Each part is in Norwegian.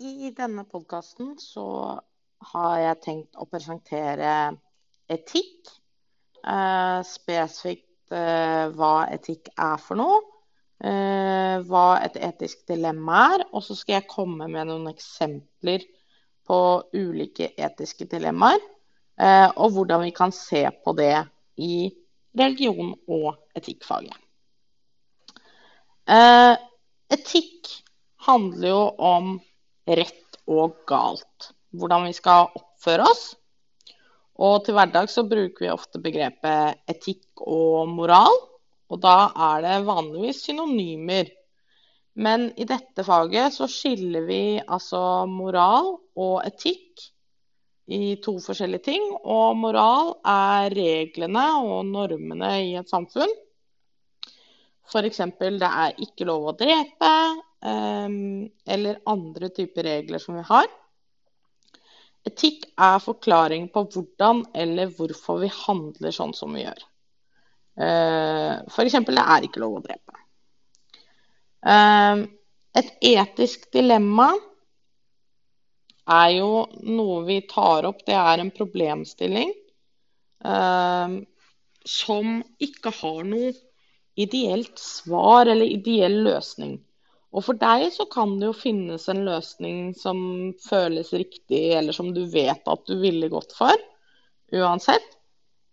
I denne podkasten så har jeg tenkt å presentere etikk. Eh, spesifikt eh, hva etikk er for noe. Eh, hva et etisk dilemma er. Og så skal jeg komme med noen eksempler på ulike etiske dilemmaer. Og hvordan vi kan se på det i religion- og etikkfaget. Etikk handler jo om rett og galt. Hvordan vi skal oppføre oss. Og til hverdag så bruker vi ofte begrepet etikk og moral. Og da er det vanligvis synonymer. Men i dette faget så skiller vi altså moral og etikk i to forskjellige ting. Og moral er reglene og normene i et samfunn. F.eks. det er ikke lov å drepe, eller andre typer regler som vi har. Etikk er forklaring på hvordan eller hvorfor vi handler sånn som vi gjør. Ehm, F.eks. det er ikke lov å drepe. Ehm, et etisk dilemma er jo noe vi tar opp. Det er en problemstilling som ikke har noe ideelt svar eller ideell løsning. Og for deg så kan det jo finnes en løsning som føles riktig, eller som du vet at du ville gått for, uansett.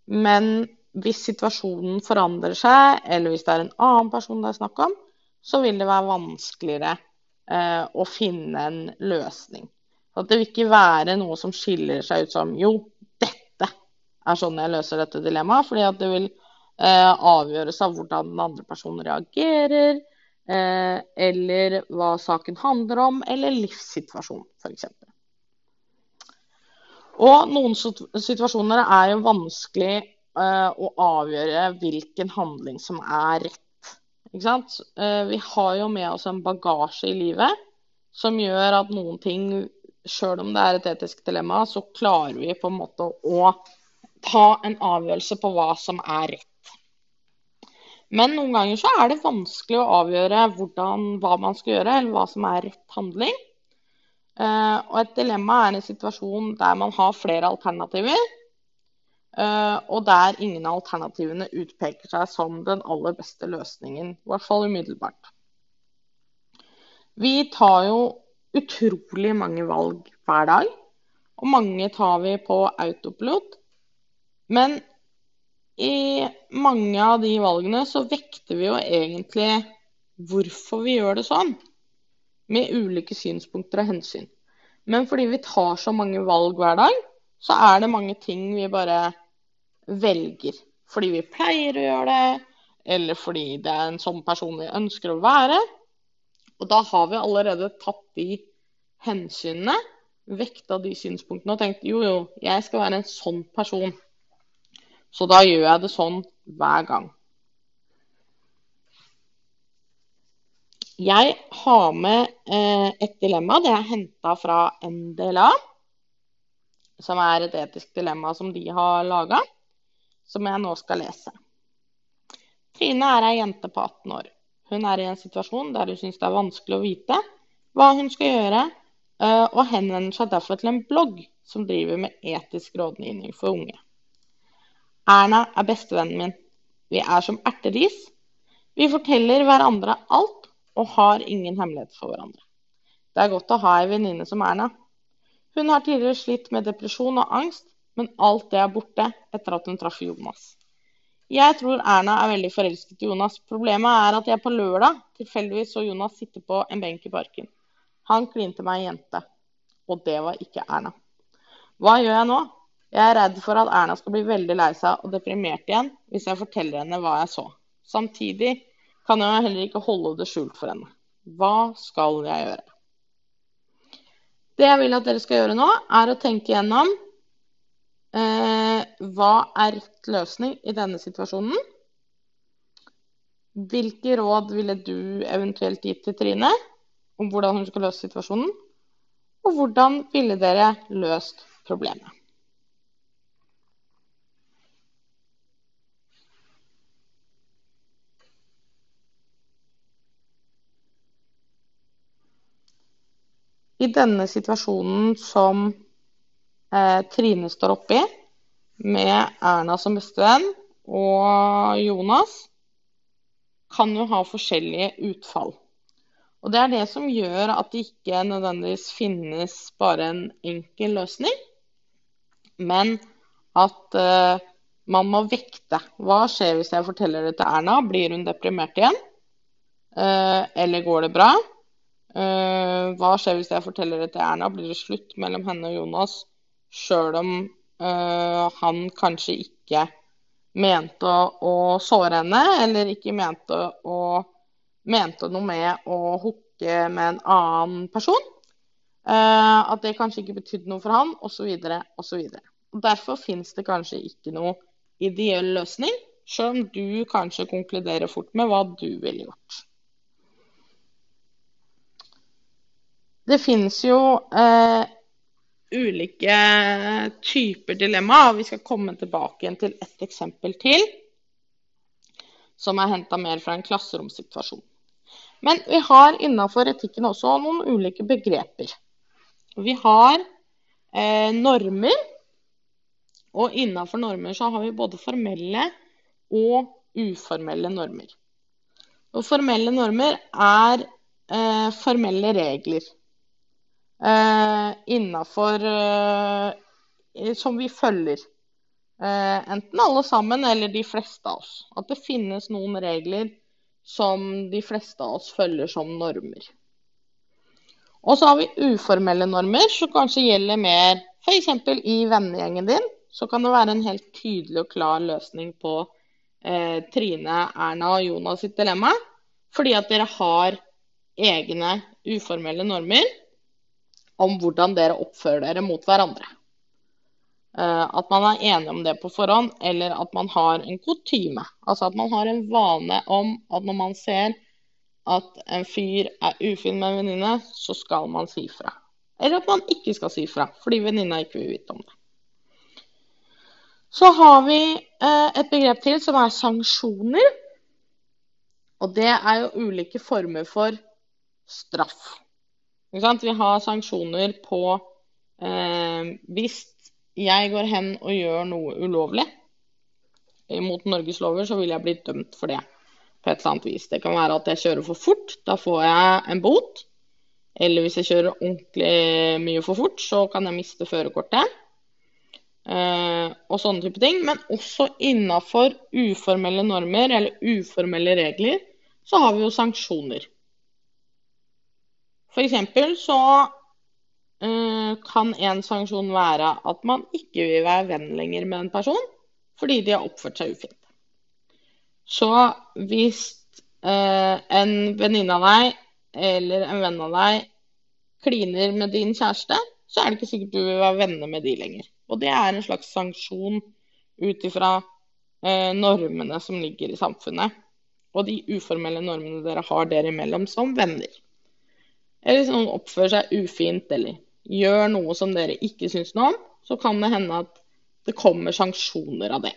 Men hvis situasjonen forandrer seg, eller hvis det er en annen person det er snakk om, så vil det være vanskeligere eh, å finne en løsning. Så det vil ikke være noe som skiller seg ut som jo, dette er sånn jeg løser dette dilemmaet. Fordi at det vil eh, avgjøres av hvordan den andre personen reagerer eller hva saken handler om, eller livssituasjon, f.eks. Og noen situasjoner er jo vanskelig eh, å avgjøre hvilken handling som er rett. Eh, vi har jo med oss en bagasje i livet som gjør at noen ting, sjøl om det er et etisk dilemma, så klarer vi på en måte å ta en avgjørelse på hva som er rett. Men noen ganger så er det vanskelig å avgjøre hvordan, hva man skal gjøre, eller hva som er rett handling. Uh, og et dilemma er en situasjon der man har flere alternativer, uh, og der ingen av alternativene utpeker seg som den aller beste løsningen. I hvert fall umiddelbart. Vi tar jo utrolig mange valg hver dag, og mange tar vi på autopilot. Men i mange av de valgene så vekter vi jo egentlig hvorfor vi gjør det sånn. Med ulike synspunkter og hensyn. Men fordi vi tar så mange valg hver dag, så er det mange ting vi bare velger. Fordi vi pleier å gjøre det, eller fordi det er en sånn person vi ønsker å være. Og da har vi allerede tatt de hensynene, vekta de synspunktene og tenkt jo, jo, jeg skal være en sånn person. Så da gjør jeg det sånn hver gang. Jeg har med eh, et dilemma. Det er henta fra NDLA. Som er et etisk dilemma som de har laga, som jeg nå skal lese. Trine er ei jente på 18 år. Hun er i en situasjon der hun syns det er vanskelig å vite hva hun skal gjøre, eh, og henvender seg derfor til en blogg som driver med etisk rådgivning for unge. Erna er bestevennen min. Vi er som erteris. Vi forteller hverandre alt og har ingen hemmelighet for hverandre. Det er godt å ha ei venninne som Erna. Hun har tidligere slitt med depresjon og angst, men alt det er borte etter at hun traff Jonas. Jeg tror Erna er veldig forelsket i Jonas. Problemet er at jeg på lørdag tilfeldigvis så Jonas sitte på en benk i parken. Han klinte meg ei jente. Og det var ikke Erna. Hva gjør jeg nå? Jeg er redd for at Erna skal bli veldig lei seg og deprimert igjen hvis jeg forteller henne hva jeg så. Samtidig kan jeg heller ikke holde det skjult for henne. Hva skal jeg gjøre? Det jeg vil at dere skal gjøre nå, er å tenke gjennom eh, hva er rett løsning i denne situasjonen. Hvilke råd ville du eventuelt gitt til Trine om hvordan hun skal løse situasjonen? Og hvordan ville dere løst problemet? I denne situasjonen som eh, Trine står oppi, med Erna som bestevenn og Jonas, kan jo ha forskjellige utfall. Og Det er det som gjør at det ikke nødvendigvis finnes bare en enkel løsning, men at eh, man må vekte. Hva skjer hvis jeg forteller det til Erna? Blir hun deprimert igjen? Eh, eller går det bra? Uh, hva skjer hvis jeg forteller det til Erna? Blir det slutt mellom henne og Jonas, sjøl om han kanskje ikke mente å, såre henne, eller ikke mente å mente noe med å hooke med en annen person. Uh, at det kanskje ikke betydde noe for han, osv. osv. Derfor fins det kanskje ikke noe ideell løsning, selv om du kanskje konkluderer fort med hva du ville gjort. Det finnes jo eh, ulike typer dilemmaer. Vi skal komme tilbake igjen til et eksempel til, som er henta mer fra en klasseromssituasjon. Men vi har innafor etikken også noen ulike begreper. Vi har eh, normer, og innafor normer så har vi både formelle og uformelle normer. Og formelle normer er eh, formelle regler innafor eh, som vi følger. Eh, enten alle sammen eller de fleste av oss. At det finnes noen regler som de fleste av oss følger som normer. Og så har vi uformelle normer, som kanskje gjelder mer f.eks. i vennegjengen din. Så kan det være en helt tydelig og klar løsning på eh, Trine, Erna og Jonas sitt dilemma. Fordi at dere har egne uformelle normer om hvordan dere oppfører dere mot hverandre. Eh, at man er enig om det på forhånd, eller at man har en kutyme. Altså at man har en vane om at når man ser at en fyr er ufin med en venninne, så skal man si fra. Eller at man ikke skal si fra, fordi venninna ikke vil vite om det. Så har vi eh, et begrep til som er sanksjoner. Og det er jo ulike former for straff. Vi har sanksjoner på eh, hvis jeg går hen og gjør noe ulovlig mot Norges lover, så vil jeg bli dømt for det på et eller annet vis. Det kan være at jeg kjører for fort. Da får jeg en bot. Eller hvis jeg kjører ordentlig mye for fort, så kan jeg miste førerkortet. Eh, og sånne type ting. Men også innafor uformelle normer eller uformelle regler, så har vi jo sanksjoner. F.eks. så uh, kan en sanksjon være at man ikke vil være venn lenger med en person fordi de har oppført seg ufint. Så hvis uh, en venninne av deg eller en venn av deg kliner med din kjæreste, så er det ikke sikkert du vil være venner med de lenger. Og det er en slags sanksjon ut ifra eh, normene som ligger i samfunnet. Og de uformelle normene dere har dere imellom som venner. Eller hvis noen oppfører seg ufint eller gjør noe som dere ikke syns noe om, så kan det hende at det kommer sanksjoner av det.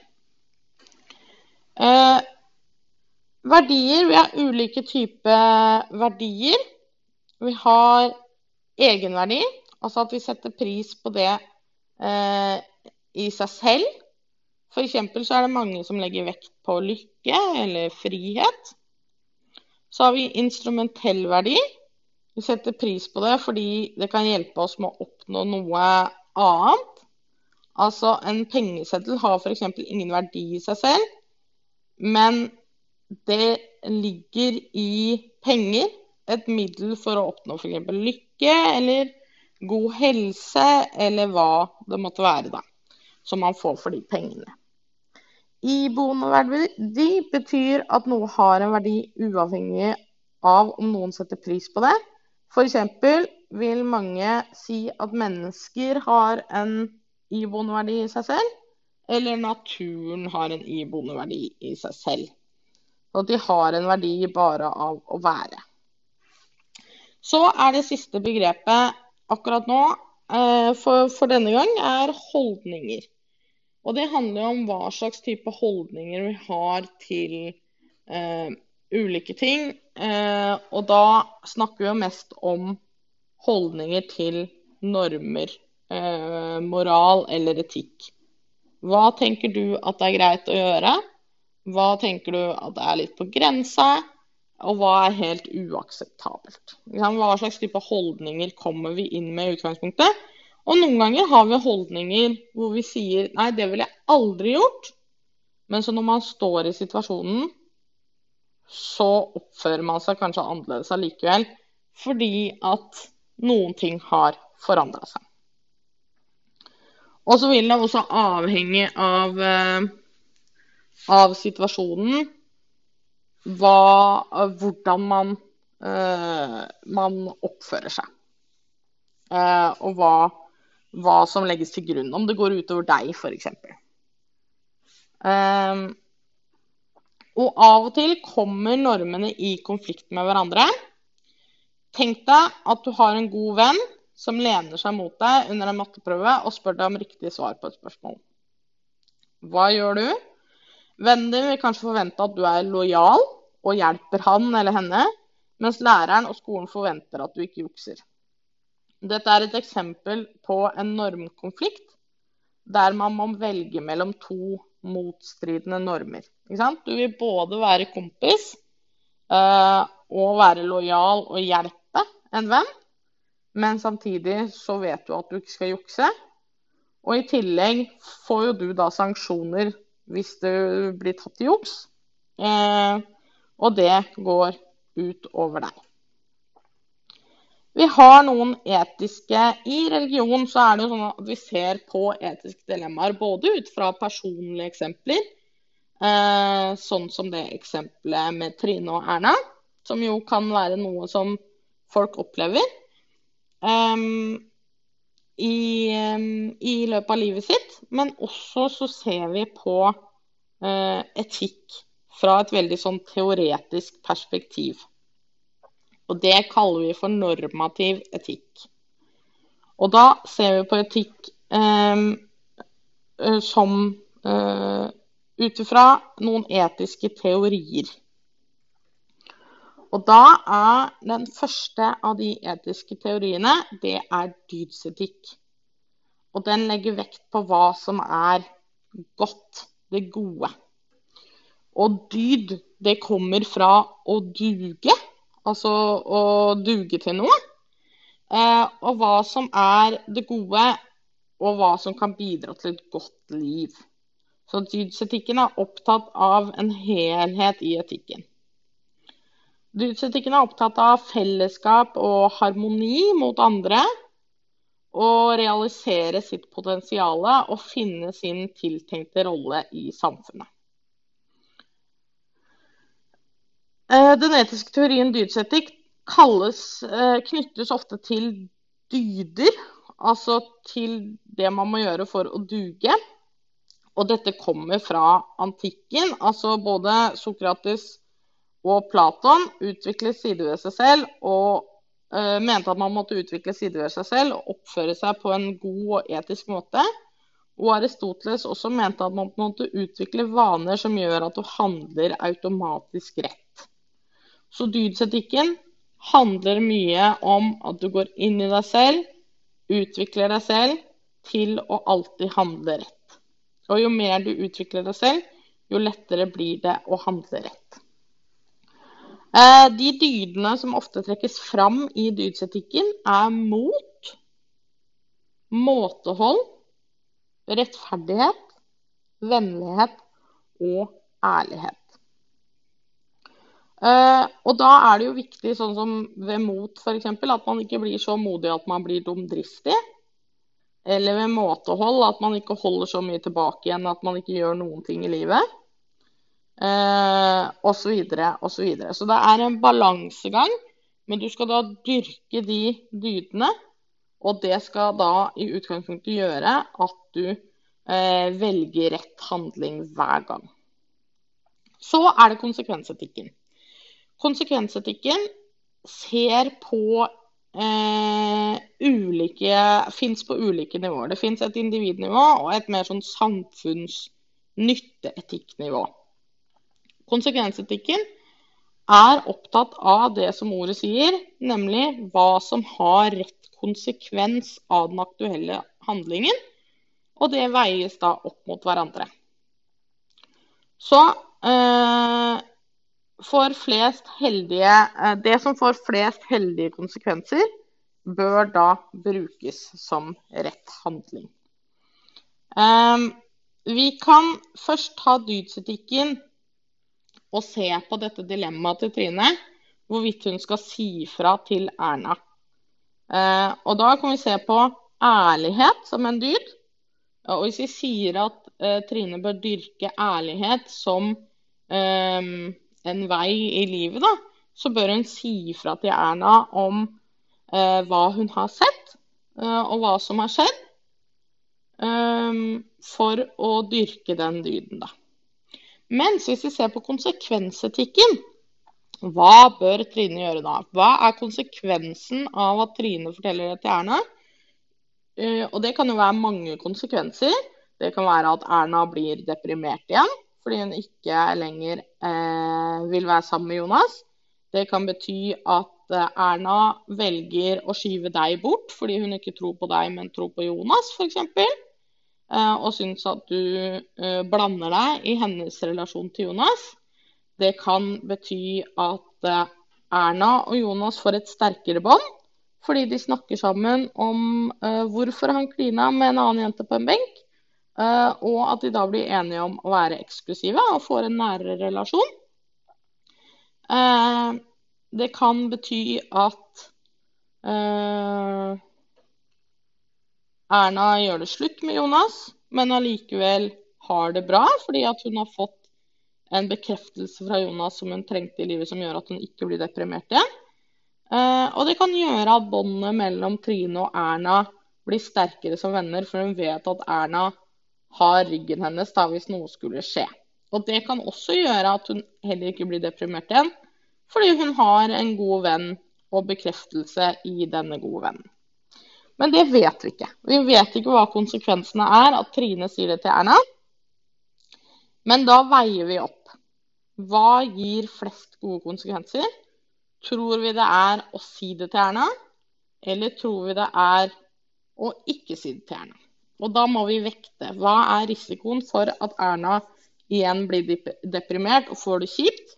Eh, verdier. Vi har ulike typer verdier. Vi har egenverdi, altså at vi setter pris på det eh, i seg selv. F.eks. så er det mange som legger vekt på lykke eller frihet. Så har vi instrumentell verdi. Vi setter pris på det fordi det kan hjelpe oss med å oppnå noe annet. Altså en pengeseddel har f.eks. ingen verdi i seg selv, men det ligger i penger et middel for å oppnå f.eks. lykke eller god helse eller hva det måtte være, da. Som man får for de pengene. Iboende verdi betyr at noe har en verdi uavhengig av om noen setter pris på det, F.eks. vil mange si at mennesker har en iboende verdi i seg selv, eller naturen har en iboende verdi i seg selv. Og at de har en verdi bare av å være. Så er det siste begrepet akkurat nå eh, for, for denne gang er holdninger. Og det handler om hva slags type holdninger vi har til eh, ulike ting. Eh, og da snakker vi jo mest om holdninger til normer, eh, moral eller etikk. Hva tenker du at det er greit å gjøre? Hva tenker du at det er litt på grensa? Og hva er helt uakseptabelt? Hva slags type holdninger kommer vi inn med i utgangspunktet? Og noen ganger har vi holdninger hvor vi sier nei, det ville jeg aldri gjort. Men så når man står i situasjonen, så oppfører man seg kanskje annerledes allikevel. Fordi at noen ting har forandra seg. Og så vil det også avhenge av, eh, av situasjonen hva, hvordan man, uh, man oppfører seg. Uh, og hva, hva, som legges til grunn. Om det går utover deg, f.eks. Uh, og av og til kommer normene i konflikt med hverandre. Tenk deg at du har en god venn som lener seg mot deg under en matteprøve og spør deg om riktig svar på et spørsmål. Hva gjør du? Vennen din vil kanskje forvente at du er lojal og hjelper han eller henne, mens læreren og skolen forventer at du ikke jukser. Dette er et eksempel på en normkonflikt der man må velge mellom to motstridende normer. Du vil både være kompis uh, og være lojal og hjelpe en venn. Men samtidig så vet du at du ikke skal jukse. Og i tillegg får jo du da sanksjoner hvis du blir tatt i juks. Eh, og det går ut over deg. Vi har noen etiske I religion så er det jo sånn at vi ser på etiske dilemmaer både ut fra personlige eksempler, sånn som det eksempelet med Trine og Erna, som jo kan være noe som folk opplever um, i, um, i, løpet av livet sitt. Men også så ser vi på uh, etikk fra et veldig sånn teoretisk perspektiv. Og det kaller vi for normativ etikk. Og da ser vi på etikk um, som uh, ut ifra noen etiske teorier. Og da er den første av de etiske teoriene, det er dydsetikk. Og den legger vekt på hva som er godt, det gode. Og dyd, det kommer fra å duge, altså å duge til noe. Eh, og hva som er det gode, og hva som kan bidra til et godt liv. Så dydsetikken er opptatt av en helhet i etikken. Dydsetikken er opptatt av fellesskap og harmoni mot andre. Og realisere sitt potensial og finne sin tiltenkte rolle i samfunnet. Eh, den etiske teorien dydsetikk kalles, knyttes ofte til dyder, altså til det man må gjøre for å duge. Og dette kommer fra antikken. Altså både Sokrates og Platon utviklet sider ved seg selv og uh, mente at man måtte utvikle sider ved seg selv og oppføre seg på en god og etisk måte. Og Aristoteles også mente at man måtte utvikle vaner som gjør at du handler automatisk rett. Så dydsetikken handler mye om at du går inn i deg selv, utvikler deg selv til å alltid handle rett. Og jo mer du utvikler deg selv, jo lettere blir det å handle rett. Eh, de dydene som ofte trekkes fram i dydsetikken, er mot, måtehold, rettferdighet, vennlighet og ærlighet. Uh, og da er det jo viktig, sånn som ved mot f.eks., at man ikke blir så modig at man blir dumdristig. Eller ved måtehold, at man ikke holder så mye tilbake igjen at man ikke gjør noen ting i livet eh, og Så, videre, og så, videre. så det er en balansegang, men du skal da dyrke de dydene. Og det skal da i utgangspunktet gjøre at du eh, velger rett handling hver gang. Så er det konsekvensetikken. Konsekvensetikken ser på eh, ulike Fins på ulike nivåer. Det fins et individnivå og et mer sånn samfunnsnytteetikknivå. Konsekvensetikken er opptatt av det som ordet sier, nemlig hva som har rett konsekvens av den aktuelle handlingen. Og det veies da opp mot hverandre. Så eh, heldige eh, Det som får flest heldige konsekvenser, bør da brukes som rett handling. Eh, vi kan først ta dydsetikken og se på dette dilemmaet til Trine. Hvorvidt hun skal si fra til Erna. Eh, og da kan vi se på ærlighet som en dyd. Og hvis vi sier at eh, Trine bør dyrke ærlighet som eh, en vei i livet, da, så bør hun si fra til Erna om eh, hva hun har sett, eh, og hva som har skjedd, eh, for å dyrke den dyden, da. Mens hvis vi ser på konsekvensetikken, hva bør Trine gjøre da? Hva er konsekvensen av at Trine forteller det til Erna? Uh, og det kan jo være mange konsekvenser. Det kan være at Erna blir deprimert igjen fordi hun ikke lenger eh, vil være sammen med Jonas. Det kan bety at uh, Erna velger å skyve deg bort fordi hun ikke tror på deg, men tror på Jonas, f.eks. Eh, og syns at du eh, blander deg i hennes relasjon til Jonas. Det kan bety at eh, Erna og Jonas får et sterkere bånd fordi de snakker sammen om hvorfor han klina med en annen jente på en benk. Og at de da blir enige om å være eksklusive og får en nærere relasjon. det kan bety at Erna gjør det slutt med Jonas, men allikevel har det bra fordi at hun har fått en bekreftelse fra Jonas som hun trengte i livet, som gjør at hun ikke blir deprimert igjen. Og det kan gjøre at båndet mellom Trine og Erna blir sterkere som venner, for hun vet at Erna har ryggen hennes da hvis noe skulle skje. Og det kan også gjøre at hun heller ikke blir deprimert igjen, fordi hun har en god venn og bekreftelse i denne gode vennen. Men det vet vi ikke. Vi vet ikke hva konsekvensene er at Trine sier det til Erna. Men da veier vi opp. Hva gir flest gode konsekvenser? Tror vi det er å si det til Erna, eller tror vi det er å ikke si det til Erna? Og da må vi vekte. Hva er risikoen for at Erna igjen blir deprimert og får det kjipt?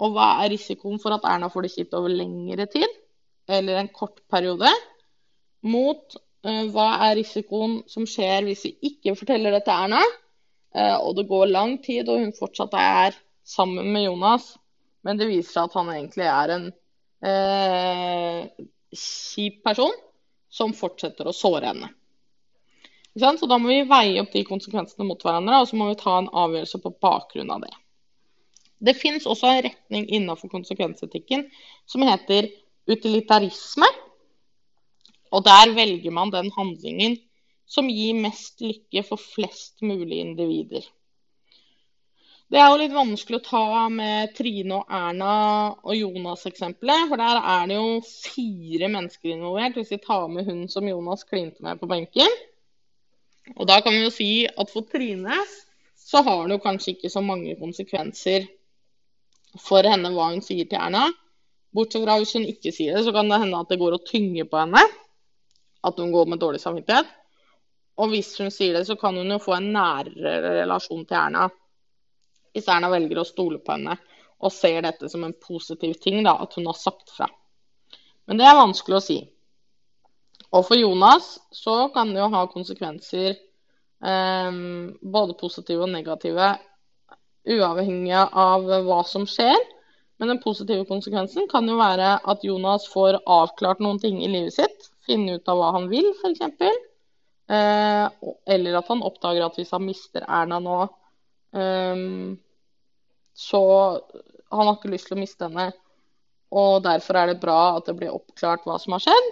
Og hva er risikoen for at Erna får det kjipt over lengre tid eller en kort periode? mot uh, hva er risikoen som skjer hvis vi ikke forteller det til Erna, uh, og det går lang tid og hun fortsatt er sammen med Jonas, men det viser seg at han egentlig er en uh, kjip person som fortsetter å såre henne. Så da må vi veie opp de konsekvensene mot hverandre, og så må vi ta en avgjørelse på bakgrunn av det. Det fins også en retning innenfor konsekvensetikken som heter utilitarisme. Og der velger man den handlingen som gir mest lykke for flest mulig individer. Det er jo litt vanskelig å ta med Trine og Erna og Jonas-eksempelet. For der er det jo fire mennesker involvert, hvis vi tar med hun som Jonas klinte med på benken. Og da kan vi jo si at for Trine så har det jo kanskje ikke så mange konsekvenser for henne hva hun sier til Erna. Bortsett fra hvis hun ikke sier det, så kan det hende at det går og tynger på henne at hun går med dårlig samvittighet. Og hvis hun sier det, så kan hun jo få en nærere relasjon til Erna. Hvis Erna velger å stole på henne og ser dette som en positiv ting, da, at hun har sagt fra. Men det er vanskelig å si. Og for Jonas så kan det jo ha konsekvenser, um, både positive og negative, uavhengig av hva som skjer. Men den positive konsekvensen kan jo være at Jonas får avklart noen ting i livet sitt finne ut av hva han vil, f.eks. Eh, eller at han oppdager at hvis han mister Erna nå, eh, så Han har ikke lyst til å miste henne. Og derfor er det bra at det blir oppklart hva som har skjedd.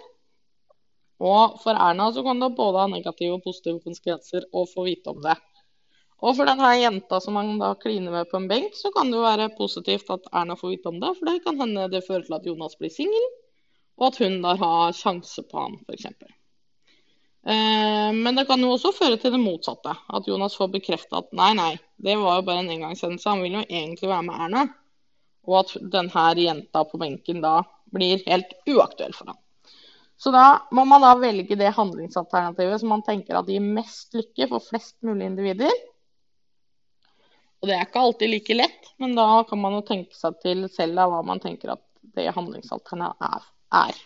Og for Erna så kan det både ha negative og positive konsekvenser å få vite om det. Og for denne jenta som han da kliner med på en benk, så kan det jo være positivt at Erna får vite om det. For det kan hende det fører til at Jonas blir singel og at hun da har sjanse på han, f.eks. Eh, men det kan jo også føre til det motsatte. At Jonas får bekrefta at nei, nei, det var jo bare en engangshendelse. Han vil jo egentlig være med Erna. og at denne jenta på benken da blir helt uaktuell for ham. Så da må man da velge det handlingsalternativet som man tenker at gir mest lykke for flest mulig individer. Og det er ikke alltid like lett, men da kan man jo tenke seg til selv av hva man tenker at det handlingsalternativet er.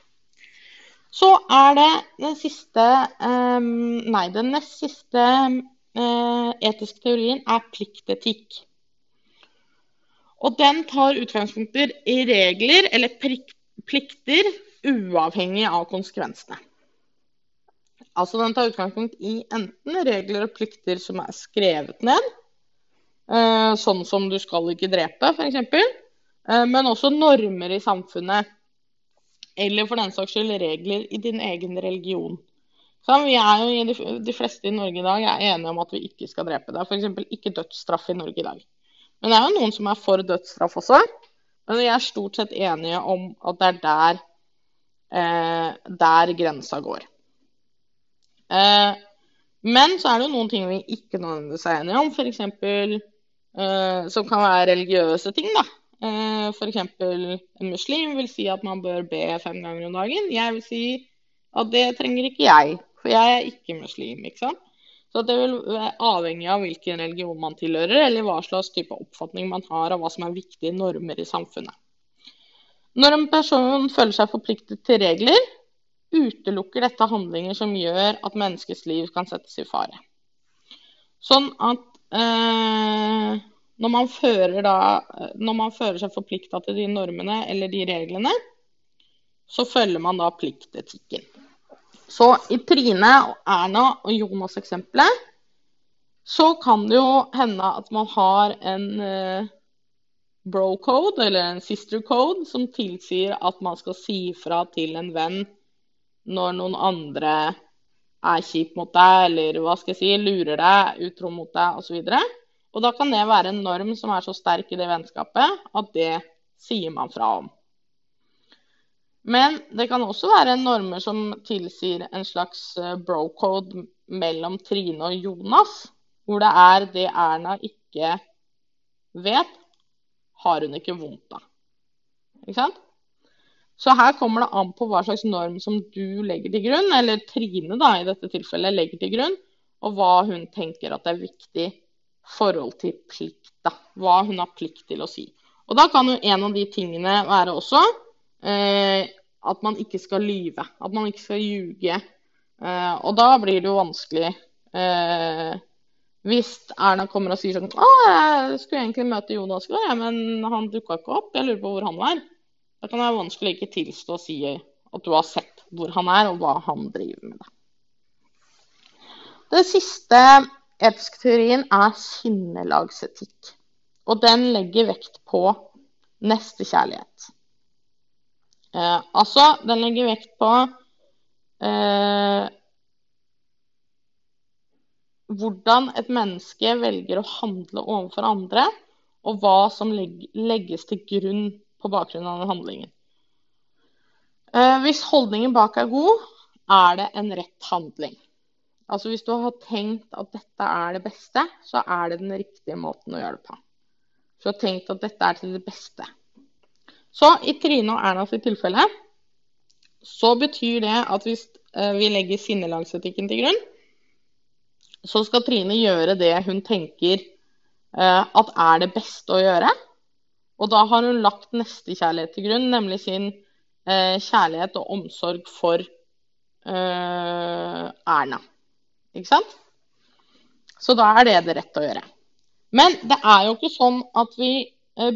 Så er det den siste um, Nei, den nest siste uh, etiske teorien er pliktetikk. Og den tar utgangspunkter i regler eller plikter uavhengig av konsekvensene. Altså den tar utgangspunkt i enten regler og plikter som er skrevet ned, uh, sånn som du skal ikke drepe, f.eks., uh, men også normer i samfunnet eller for den saks skyld regler i din egen religion. Så vi er jo, de, fleste i Norge i dag er enige om at vi ikke skal drepe. Det er f.eks. ikke dødsstraff i Norge i dag. Men det er jo noen som er for dødsstraff også. Men vi er stort sett enige om at det er der, eh, der grensa går. Eh, men så er det jo noen ting vi ikke nødvendigvis er enige om, f.eks. Eh, som kan være religiøse ting. da. Eh, F.eks. en muslim vil si at man bør be fem ganger om dagen. Jeg vil si at det trenger ikke jeg, for jeg er ikke muslim. ikke sant? Så det vil være avhengig av hvilken religion man tilhører, eller hva slags type oppfatning man har av hva som er viktige normer i samfunnet. Når en person føler seg forpliktet til regler, utelukker dette handlinger som gjør at menneskets liv kan settes i fare. Sånn at eh, når man, da, når man føler seg forplikta til de normene eller de reglene, så følger man da pliktetikken. Så i Trine, Erna og Jonas' eksempelet så kan det jo hende at man har en uh, bro-code eller en sister-code som tilsier at man skal si fra til en venn når noen andre er kjip mot deg, eller hva skal jeg si, lurer deg, utro mot deg osv. Og da kan det være en norm som er så sterk i det vennskapet at det sier man fra om. Men det kan også være normer som tilsier en slags eh, bro-code mellom Trine og Jonas, hvor det er det Erna ikke vet, har hun ikke vondt av. Ikke sant? Så her kommer det an på hva slags norm som du legger til grunn, eller Trine da, i dette tilfellet legger til grunn, og hva hun tenker at er viktig forhold til plikt. Da. Hva hun har plikt til å si. Og da kan jo en av de tingene være også eh, at man ikke skal lyve. At man ikke skal ljuge. Eh, og da blir det jo vanskelig eh, hvis Erna kommer og sier sånn Å, jeg skulle egentlig møte Jonas i går, men han dukka ikke opp. Jeg lurer på hvor han var. Da kan jeg vanskelig ikke tilstå å si at du har sett hvor han er, og hva han driver med. Det siste etiske teorien er sinnelagsetikk. Og den legger vekt på nestekjærlighet. Eh, altså, den legger vekt på eh, hvordan et menneske velger å handle overfor andre, og hva som legges til grunn på bakgrunn av den handlingen. Eh, hvis holdningen bak er god, er det en rett handling. Altså Hvis du har tenkt at dette er det beste, så er det den riktige måten å gjøre det på. Hvis du har tenkt at dette er til det beste. Så i Trine og Erna sitt tilfelle så betyr det at hvis eh, vi legger sinnelagsetikken til grunn, så skal Trine gjøre det hun tenker uh, at er det beste å gjøre. Og da har hun lagt nestekjærlighet til grunn, nemlig sin uh, kjærlighet og omsorg for Erna. Ikke sant? Så da er det det rette å gjøre. Men det er jo ikke sånn at vi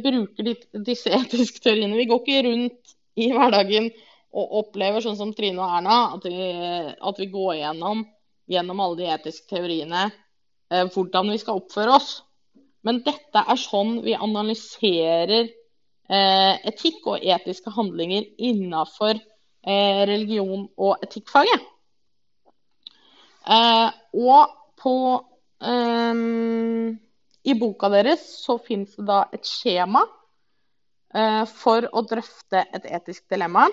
bruker disse etiske teoriene. Vi går ikke rundt i hverdagen og opplever sånn som Trine og Erna, at vi, at vi går gjennom, gjennom alle de etiske teoriene eh, hvordan vi skal oppføre oss. Men dette er sånn vi analyserer eh, etikk og etiske handlinger innafor eh, religion og etikkfaget. Og på I boka deres så fins det da et skjema for å drøfte et etisk dilemma.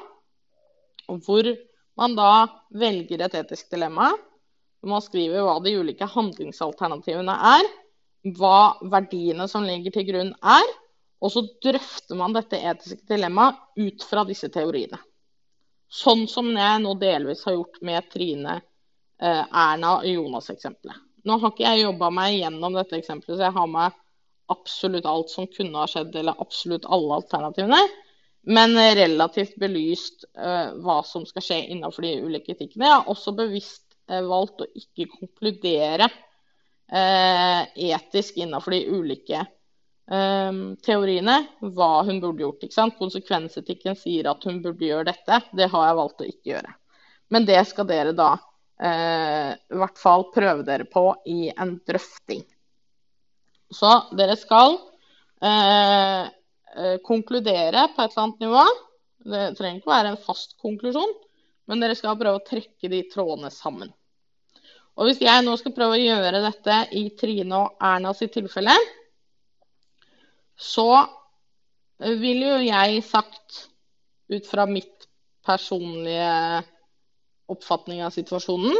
Hvor man da velger et etisk dilemma. Man skriver hva de ulike handlingsalternativene er. Hva verdiene som ligger til grunn er. Og så drøfter man dette etiske dilemmaet ut fra disse teoriene. Sånn som jeg nå delvis har gjort med Trine, eh, Erna og Jonas-eksempelet. Nå har ikke jeg jobba meg gjennom dette eksempelet, så jeg har med absolutt alt som kunne ha skjedd, eller absolutt alle alternativene. Men relativt belyst uh, hva som skal skje innenfor de ulike etikkene. Jeg har også bevisst valgt å ikke konkludere uh, etisk innenfor de ulike teoriene hva hun burde gjort. ikke sant? Konsekvensetikken sier at hun burde gjøre dette. Det har jeg valgt å ikke gjøre. Men det skal dere da i hvert fall prøve dere på i en drøfting. Så dere skal eh, eh, konkludere på et eller annet nivå. Det trenger ikke være en fast konklusjon, men dere skal prøve å trekke de trådene sammen. Og Hvis jeg nå skal prøve å gjøre dette i Trine og Erna sitt tilfelle, så vil jo jeg sagt, ut fra mitt personlige oppfatning av situasjonen,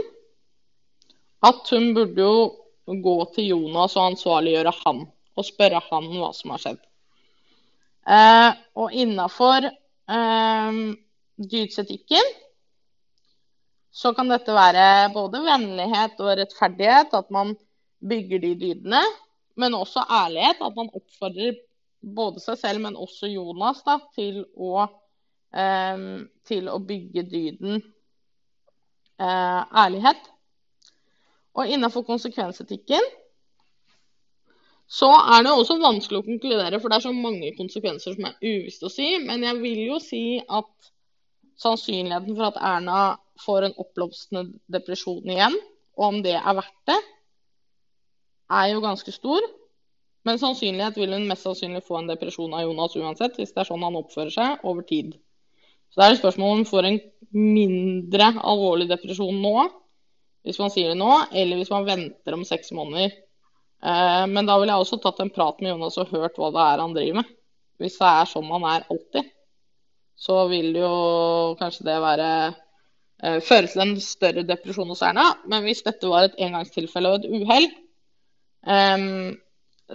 at hun burde jo gå til Jonas og ansvarliggjøre han og spørre han hva som har skjedd. Eh, og innafor eh, dydsetikken så kan dette være både vennlighet og rettferdighet, at man bygger de dydene, men også ærlighet. At man oppfordrer både seg selv, men også Jonas da, til, å, eh, til å bygge dyden eh, ærlighet. Og innenfor konsekvensetikken så er det også vanskelig å konkludere, for det er så mange konsekvenser som er uvisst å si. Men jeg vil jo si at sannsynligheten for at Erna får en oppblomstrende depresjon igjen, og om det er verdt det, er jo ganske stor. Men sannsynlighet vil hun mest sannsynlig få en depresjon av Jonas uansett, hvis det er sånn han oppfører seg over tid. Så det er et spørsmål om hun får en mindre alvorlig depresjon nå hvis man sier det nå, eller hvis man venter om seks måneder. Eh, men da ville jeg også tatt en prat med Jonas og hørt hva det er han driver med. Hvis det er sånn han er alltid, så vil jo kanskje det være føre til en større depresjon hos Erna. Men hvis dette var et engangstilfelle og et uhell, um,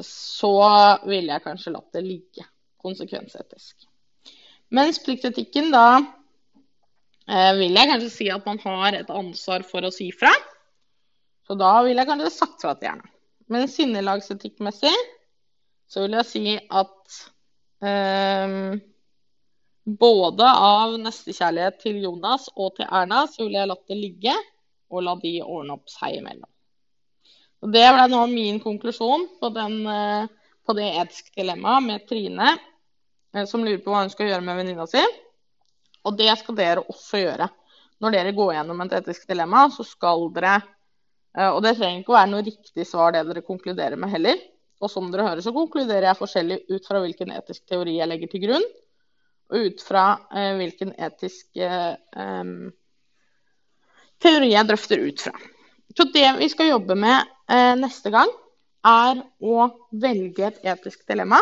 så ville jeg kanskje latt det ligge konsekvensetisk. Mens pliktetikken da uh, vil jeg kanskje si at man har et ansvar for å si fra. Så da vil jeg kanskje sagt fra til Erna. Men sinnelagsetikkmessig så vil jeg si at um, både av nestekjærlighet til Jonas og til Erna, så ville jeg latt det ligge og la de ordne opp seg imellom. Og det ble nå min konklusjon på, den, eh, på det etiske dilemmaet med Trine, som lurer på hva hun skal gjøre med venninna si. Og det skal dere også gjøre. Når dere går gjennom et etisk dilemma, så skal dere eh, Og det trenger ikke å være noe riktig svar det dere konkluderer med heller. Og som dere hører, så konkluderer jeg forskjellig ut fra hvilken etisk teori jeg legger til grunn, og ut fra eh, hvilken etisk um, teori jeg drøfter ut fra. Så det vi skal jobbe med eh, neste gang, er å velge et etisk dilemma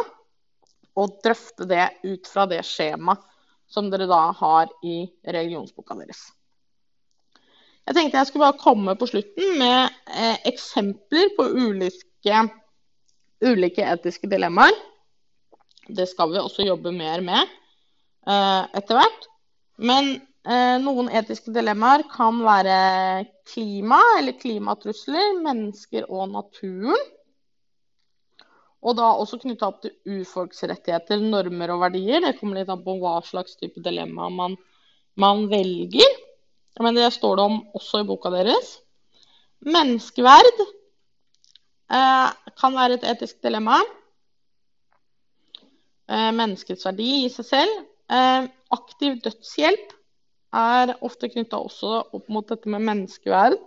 og drøfte det ut fra det skjemaet som dere da har i religionsboka deres. Jeg tenkte jeg skulle bare komme på slutten med eh, eksempler på ulike, ulike, etiske dilemmaer. Det skal vi også jobbe mer med eh, etter hvert. Men eh, noen etiske dilemmaer kan være klima eller klimatrusler, mennesker og naturen. Og da også knytta opp til urfolksrettigheter, normer og verdier. Det kommer litt an på hva slags type dilemma man, man velger. Men det står det om også i boka deres. Menneskeverd eh, kan være et etisk dilemma. Eh, menneskets verdi i seg selv. Eh, aktiv dødshjelp er ofte knytta også opp mot dette med menneskeverd.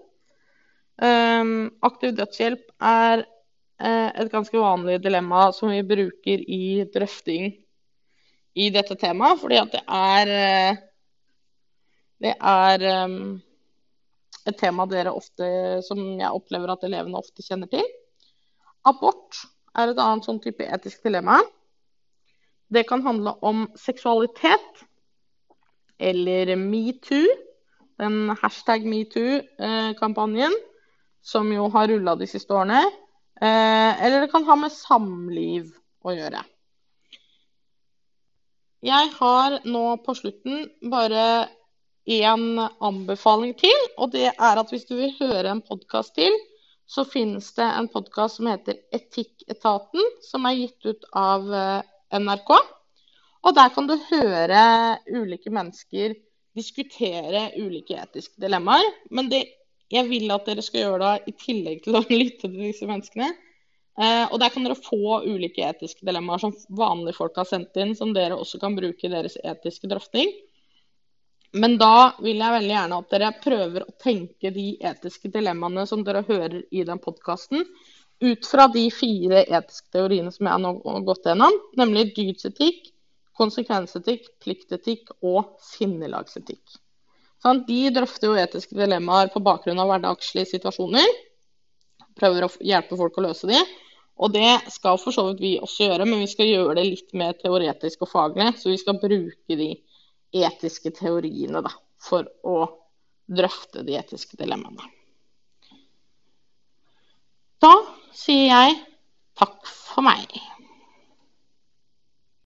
Eh, aktiv dødshjelp er Eh, et ganske vanlig dilemma som vi bruker i drøfting i dette temaet. Fordi at det er Det er et tema dere ofte, som jeg opplever at elevene ofte kjenner til. Abort er et annet sånn type etisk dilemma. Det kan handle om seksualitet eller metoo. Den hashtag metoo-kampanjen som jo har rulla de siste årene. Eh, eller det kan ha med samliv å gjøre. jeg har nå på slutten bare én anbefaling til. Og det er at hvis du vil høre en podkast til, så finnes det en podkast som heter Etikketaten, som er gitt ut av eh, NRK. Og der kan du høre ulike mennesker diskutere ulike etiske dilemmaer. Men det, jeg vil at dere skal gjøre det i tillegg til å lytte til disse menneskene. Eh, og der kan dere få ulike etiske dilemmaer som vanlige folk har sendt inn, som dere også kan bruke i deres etiske drøfting. Men da vil jeg veldig gjerne at dere prøver å tenke de etiske dilemmaene som dere hører i den podkasten, ut fra de fire etiske teoriene som jeg nå har gått gjennom, nemlig dydsetikk, konsekvensetikk, pliktetikk og sinnelagsetikk. Sånn, de drøfter jo etiske dilemmaer på bakgrunn av hverdagslige situasjoner. Prøver å hjelpe folk å løse de. Og det skal for så vidt vi også gjøre, men vi skal gjøre det litt mer teoretisk og faglig. Så vi skal bruke de etiske teoriene da, for å drøfte de etiske dilemmaene. Da sier jeg takk for meg.